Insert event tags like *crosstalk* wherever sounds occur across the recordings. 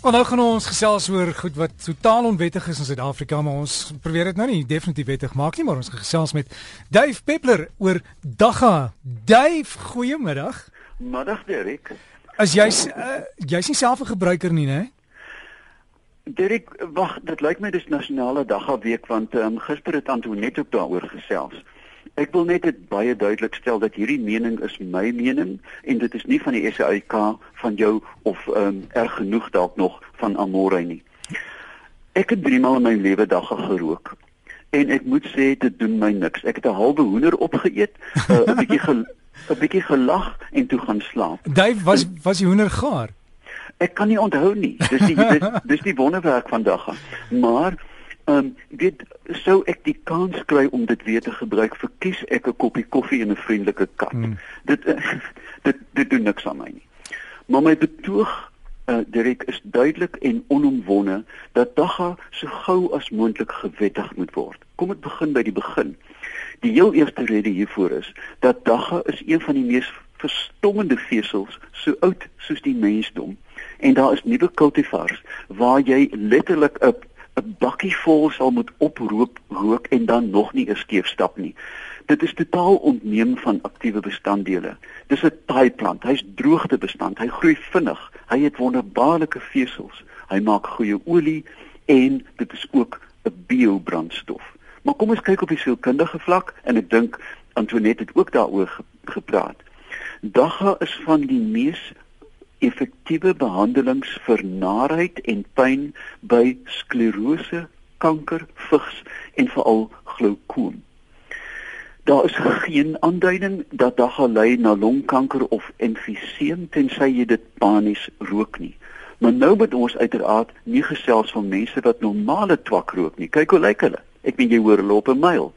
Want nou gaan ons gesels oor goed wat totaal onwettig is in Suid-Afrika, maar ons probeer dit nou nie definitief wettig maak nie, maar ons gesels met Dave Peppler oor Dagga. Dave, goeiemiddag. Middag Derek. As jy's uh, jy's nie self 'n gebruiker nie, né? Derek, wag, dit lyk my dis nasionale Dagga week want um, gister het Antoinette ook daaroor gesels. Ek wil net dit baie duidelik stel dat hierdie mening is my mening en dit is nie van die SAIK van jou of ehm um, erg genoeg dalk nog van Amore nie. Ek het drie maal in my lewe dagga gerook en ek moet sê dit doen my niks. Ek het 'n halwe hoender opgeëet, eh, 'n uh, bietjie 'n bietjie gelag en toe gaan slaap. Dave was was die hoender gaar. Ek kan nie onthou nie. Dis die dis, dis die wonderwerk van dagga. Maar Ehm um, dit sou ek die kans kry om dit weer te gebruik, verkies ek 'n koppie koffie en 'n vriendelike kat. Mm. Dit *laughs* dit dit doen niks aan my nie. Maar my betoog uh, direk is duidelik en onomwonde dat dagga so gou as moontlik gewettig moet word. Kom ek begin by die begin. Die heel eerste rede hiervoor is dat dagga is een van die mees verstommende vesels so oud soos die mensdom en daar is nuwe kultivars waar jy letterlik 'n 'n bakkie vol sal moet oproep rook en dan nog nie 'n skeef stap nie. Dit is totaal ontneem van aktiewe bestanddele. Dis 'n taai plant. Hy's droogtebestand. Hy groei vinnig. Hy het wonderbaarlike vesels. Hy maak goeie olie en dit is ook 'n biobrandstof. Maar kom ons kyk op die sielkundige vlak en ek dink Antoinette het ook daaroor gepraat. Dagga is van die mees effektiewe behandelings vir naarheid en pyn by sklerose, kanker, vigs en veral glaukoom. Daar is geen aanduiding dat dit gaan lei na longkanker of emfiseem tensy jy dit panies rook nie. Maar nou moet ons uiteraard nie gesels van mense wat normale twak rook nie. Kyk hoe lyk hulle. Ek weet jy hoor hulle op 'n myl.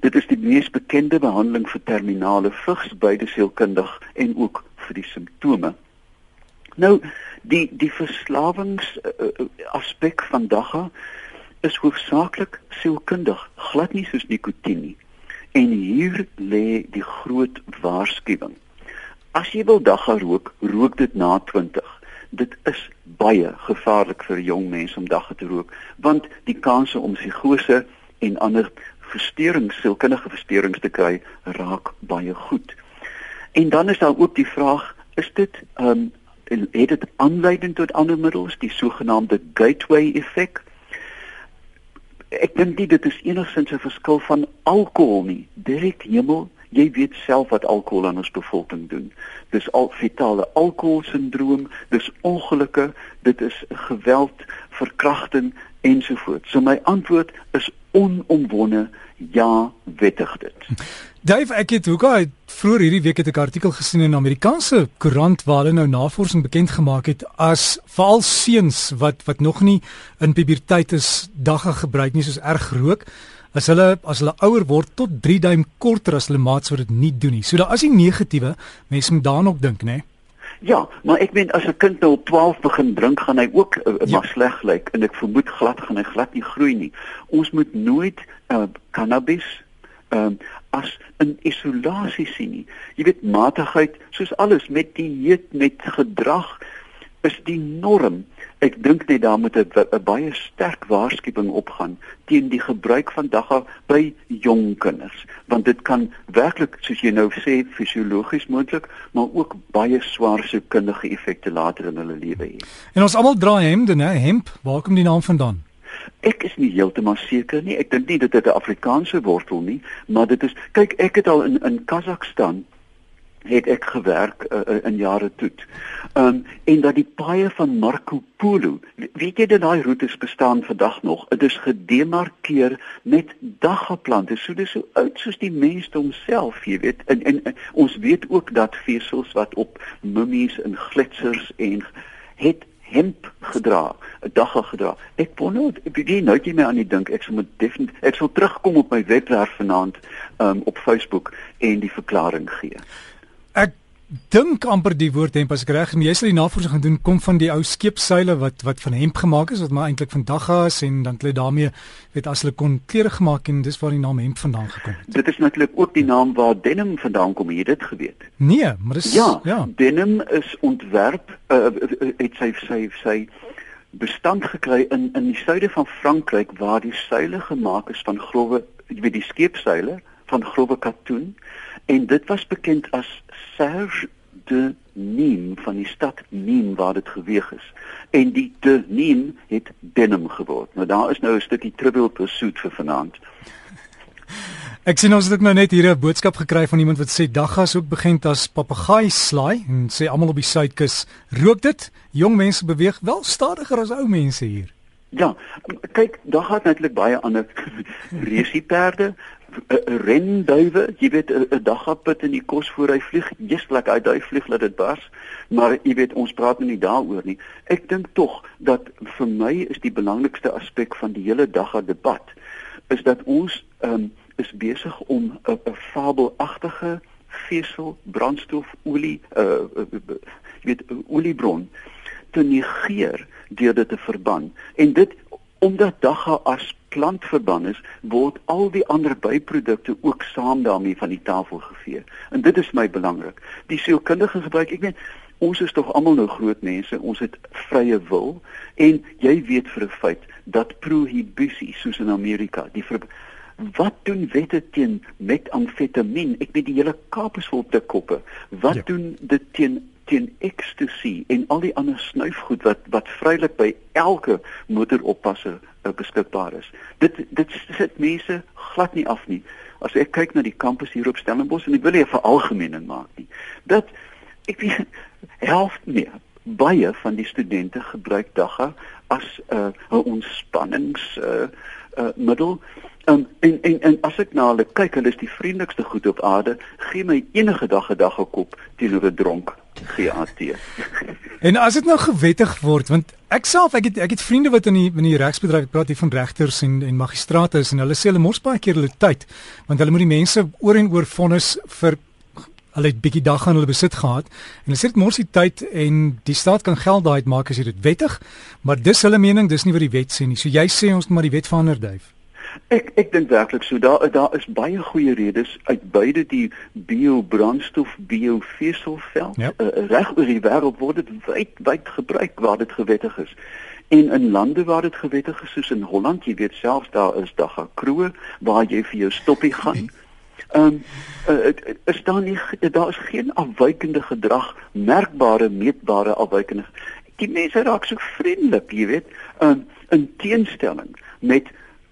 Dit is die mees bekende behandeling vir terminale vigs beide sielkundig en ook vir die simptome. Nou die die verslawings uh, aspek van dagga is hoofsaaklik sielkundig, glad nie soos nikotien nie. En hier lê die groot waarskuwing. As jy wil dagga rook, rook dit na 20. Dit is baie gevaarlik vir jong mense om dagga te rook, want die kanse om psigose en ander versteurings, sielkundige versteurings te kry, raak baie goed. En dan is daar ook die vraag, is dit um het dit aanleiding tot ander middels, die sogenaamde gateway effek. Ek dink dit is enigsins 'n verskil van alkohol nie. Direk hemel, jy weet self wat alkohol aan ons bevolking doen. Dis al vitale alkoholsindroom, dis ongelukke, dit is geweld, verkrachting ensovoorts. So my antwoord is onomwonde ja, wettig dit. Dave, ek het al vroeër hierdie week 'n artikel gesien in 'n Amerikaanse koerant waar hulle nou navorsing bekend gemaak het as veral seuns wat wat nog nie in puberteit is dagga gebruik nie soos erg rook as hulle as hulle ouer word tot 3 duim korter as hulle maats wat dit nie doen nie. So daar is die negatiewe, mense moet daaraan op dink, né? Nee? Ja, maar ek meen as 'n kind nou op 12 begin drink, gaan hy ook uh, ja. maar sleg lyk en ek vermoed glad gaan hy glad nie groei nie. Ons moet nooit uh, cannabis ehm uh, as 'n isolasie sien nie. Jy weet matigheid, soos alles met dieet, met gedrag is die norm. Ek dink net daar moet 'n baie sterk waarskuwing opgaan teen die gebruik van dagga by jong kinders, want dit kan werklik soos jy nou sê fisiologies moontlik, maar ook baie swaar sielkundige effekte later in hulle lewe hê. En ons almal dra hemde, né? Hemp, waar kom die naam vandaan? Ek is nie heeltemal seker nie. Ek dink nie dit het 'n Afrikaanse wortel nie, maar dit is kyk ek het al in in Kazakhstan het ek gewerk uh, in jare toe. Ehm um, en dat die paaie van Marco Polo, weet jy dat daai roetes bestaan vandag nog? Dit is gedemarkeer met daggaplante. So dis so oud soos die mens homself, jy weet. En, en, en ons weet ook dat vesels wat op mummies en gletsers en het hemp gedra, 'n dagga gedra. Ek wonder, ek weet nou my aan die dink, ek sal moet definitief ek sal terugkom op my webwerf vanaand um, op Facebook en die verklaring gee. Ek dink amper die woord hemp as ek reg is. Jy sê die navorsing gaan doen kom van die ou skeepseile wat wat van hemp gemaak is wat maar eintlik van dagga is en dan het hulle daarmee weet as hulle kon klere gemaak en dis waar die naam hemp vandaan gekom het. Dit is natuurlik ook die naam waar denim vandaan kom, jy dit geweet. Nee, maar dis ja, ja. denim is ontwerp uh, het sy sy sy bestand gekry in in die suide van Frankryk waar die seile gemaak is van growwe jy weet die skeepseile van growwe katoen en dit was bekend as Serge de Nîmes van die stad Nîmes waar dit geweeg is. En die de Nîmes het denim geword. Nou daar is nou 'n stukkie trivial pursuit vir vanaand. Ek sien ons het nou net hier 'n boodskap gekry van iemand wat sê daggas ook begin as papegaai slaai en sê almal op die suidkus rook dit? Jong mense beweeg wel stadiger as ou mense hier. Ja, kyk, daar gaan natuurlik baie ander *laughs* resieperde, renduwe, jy weet 'n daggapit in die kos voor hy vlieg, justlik uit daai vlieg laat dit bars, maar jy weet ons praat nou nie daaroor nie. Ek dink tog dat vir my is die belangrikste aspek van die hele dagga debat is dat ons um, is besig om 'n fabelagtige vesel, brandstof, olie, uh, jy weet oliebron te negeer deur dit te verban. En dit omdat dagga as plant verban is, word al die ander byprodukte ook saam daarmee van die tafel gevee. En dit is my belangrik. Die sielkundige gebruik, ek weet ons is tog almal nou groot mense, ons het vrye wil en jy weet vir 'n feit dat prohibisie soos in Amerika, die ver, wat doen wette teen metamfetamien? Ek weet die hele Kaap is vol te koppe. Wat ja. doen dit teen teen ecstasy en al die ander snuifgoed wat wat vrylik by elke motoropasser uh, beskikbaar is. Dit dit sit mense glad nie af nie. As ek kyk na die kampus hier op Stellenbosch en ek wil nie 'n veralgemening maak nie. Dat ek weet helft meer baie van die studente gebruik dagga as 'n uh, 'n ontspannings uh, uh, middel. Um, en en en as ek na hulle kyk, hulle is die vriendelikste goed op aarde. Gee my enige dag 'n dag 'n kop teenoor 'n dronk GAT. *laughs* en as dit nou gewettig word, want ek self ek het ek het vriende wat in die in die regsbedryf praat hier van regters en en magistrate is en hulle sê hulle mors baie keer hulle tyd want hulle moet die mense oor en oor vonnis vir hulle het bietjie dag aan hulle besit gehad en hulle sê dit mors die tyd en die staat kan geld daai uitmaak as jy dit wettig, maar dis hulle mening, dis nie wat die wet sê nie. So jy sê ons moet maar die wet verander duif. Ek ek dink werklik so daar daar is baie goeie redes uit beide die biobrandstof bioveselvel ja. uh, reg oor die wêreld word dit wyd wyd gebruik waar dit gewettig is. En in lande waar dit gewettig is soos in Holland, jy weet selfs daar is daar gekroe waar jy vir jou stoppie gaan. Ehm um, uh, is daar nie daar is geen afwykende gedrag, merkbare meetbare afwykende. Die mense raak so vriendelik, jy weet, um, in teenstelling met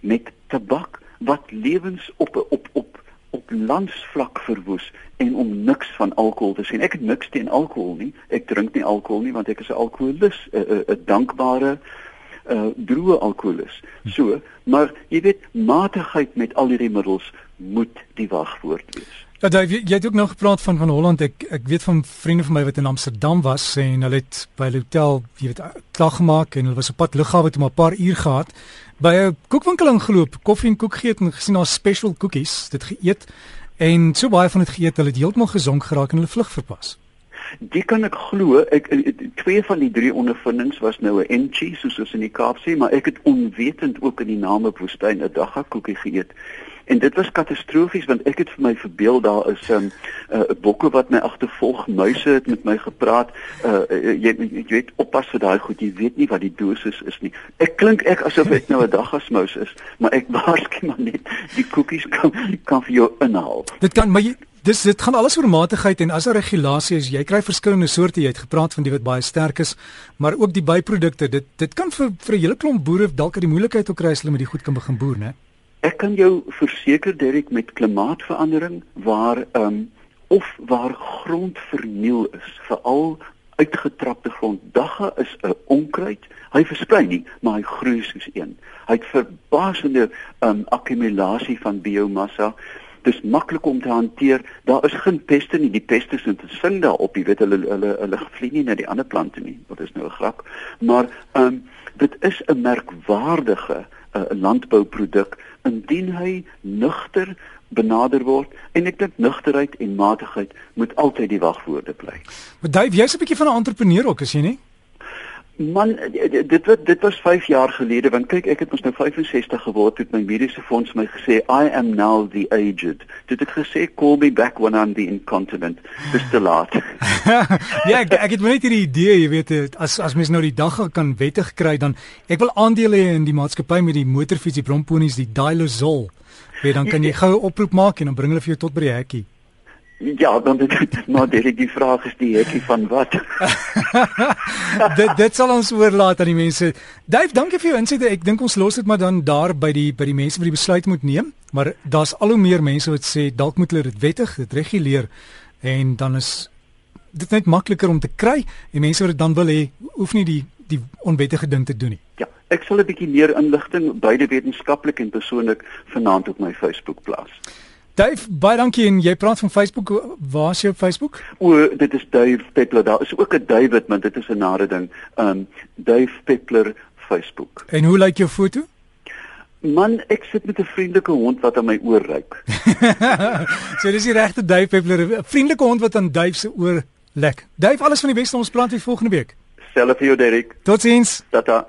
met tabak wat lewens op op op op landsvlak verwoes en om niks van alkohol te sien. Ek het niks teen alkohol nie. Ek drink nie alkohol nie want ek is 'n alkoholus, 'n 'n dankbare uh droë alkoholus. So, maar jy weet matigheid met al hierdie middels moet die wagwoord wees. Ja, jy, jy het ook nog gepraat van van Holland. Ek ek weet van vriende van my wat in Amsterdam was en hulle het by 'n hotel, jy weet, klag gemaak en hulle was op pad lughawe toe maar 'n paar uur gehad by 'n koekwinkel ingeloop, koffie en koek geëet en gesien daar special koekies, dit geëet en so baie van dit geëet, hulle het heeltemal gesonk geraak en hulle vlug verpas. Dit kan ek glo. Ek twee van die drie ondervindings was nou 'n enchi soos ons in die Kaap sê, maar ek het onwetend ook in die name woestyn 'n dagga koekie geëet. En dit was katastrofies want ek het vir my verbeel daar is 'n um, uh, bokke wat my agtervolg, muise het met my gepraat. Uh, jy jy weet oppas vir daai goed, jy weet nie wat die dosis is nie. Ek klink ek asof ek nou 'n daggasmous is, maar ek *laughs* waarskynlik maar net die koekies kan kan vir jou inhaal. Dit kan jy Dis dit gaan alles oor matigheid en as 'n regulasie is jy kry verskillende soorte jy het gepraat van die wat baie sterk is maar ook die byprodukte dit dit kan vir vir 'n hele klomp boere dalk uit die moeilikheid ook kry as hulle met die goed kan begin boer né Ek kan jou verseker Derek met klimaatsverandering waar ehm um, of waar grond verniel is, veral uitgetrapte grond. Dagga is 'n onkruid. Hy versprei nie, maar hy groei soos een. Hy het verbasende ehm um, akkumulasie van biomassa. dis maklik om te hanteer. Daar is geen peste nie. Die peste te sing daar op. Jy weet hulle hulle hulle vlieg nie na die ander plante nie. Dit is nou 'n grap. Maar ehm um, dit is 'n merkwaardige 'n uh, landbouproduk indien hy nugter benader word en ek dink nugterheid en matigheid moet altyd die wagwoorde bly. Maar Dave, jy's 'n bietjie van 'n entrepreneur ook, is jy nie? Man dit wat dit was 5 jaar gelede want kyk ek het mos nou 65 geword het my mediese fonds my gesê I am now the aged. Dit het gesê call me back when I'm the incontinent. Dis te laat. *laughs* ja, ek, ek het net hierdie idee, jy weet, as as mens nou die dag kan wettig kry dan ek wil aandele hê in die maatskappy met die motorfiets, die bromponies, die Dilozol. Weet dan kan jy *laughs* gou 'n oproep maak en dan bring hulle vir jou tot by die hekkie. Ja, dan dit maar dit die vraag is die hekkie van wat. *laughs* dit dit sal ons oorlaat aan die mense. Dave, dankie vir jou insig. Ek dink ons los dit maar dan daar by die by die mense wat die besluit moet neem, maar daar's al hoe meer mense wat sê dalk moet hulle dit wettig, dit reguleer en dan is dit net makliker om te kry en mense wat dit dan wil hê, hoef nie die die onwettige ding te doen nie. Ja, ek sal 'n bietjie meer inligting beide wetenskaplik en persoonlik vanaand op my Facebook plaas. Dave, baie dankie en jy praat van Facebook. Waar is jou Facebook? O, dit is Dave Peppler. Daar is ook 'n David, maar dit is 'n nare ding. Um Dave Peppler Facebook. En hoe lyk jou foto? Man, ek sit met 'n vriendelike hond wat aan my oor ruik. *laughs* so dis die regte Dave Peppler, 'n vriendelike hond wat aan Dave se oor lek. Dave, alles van die beste ons plant weer volgende week. Selfs vir jou Derek. Totsiens. Tata.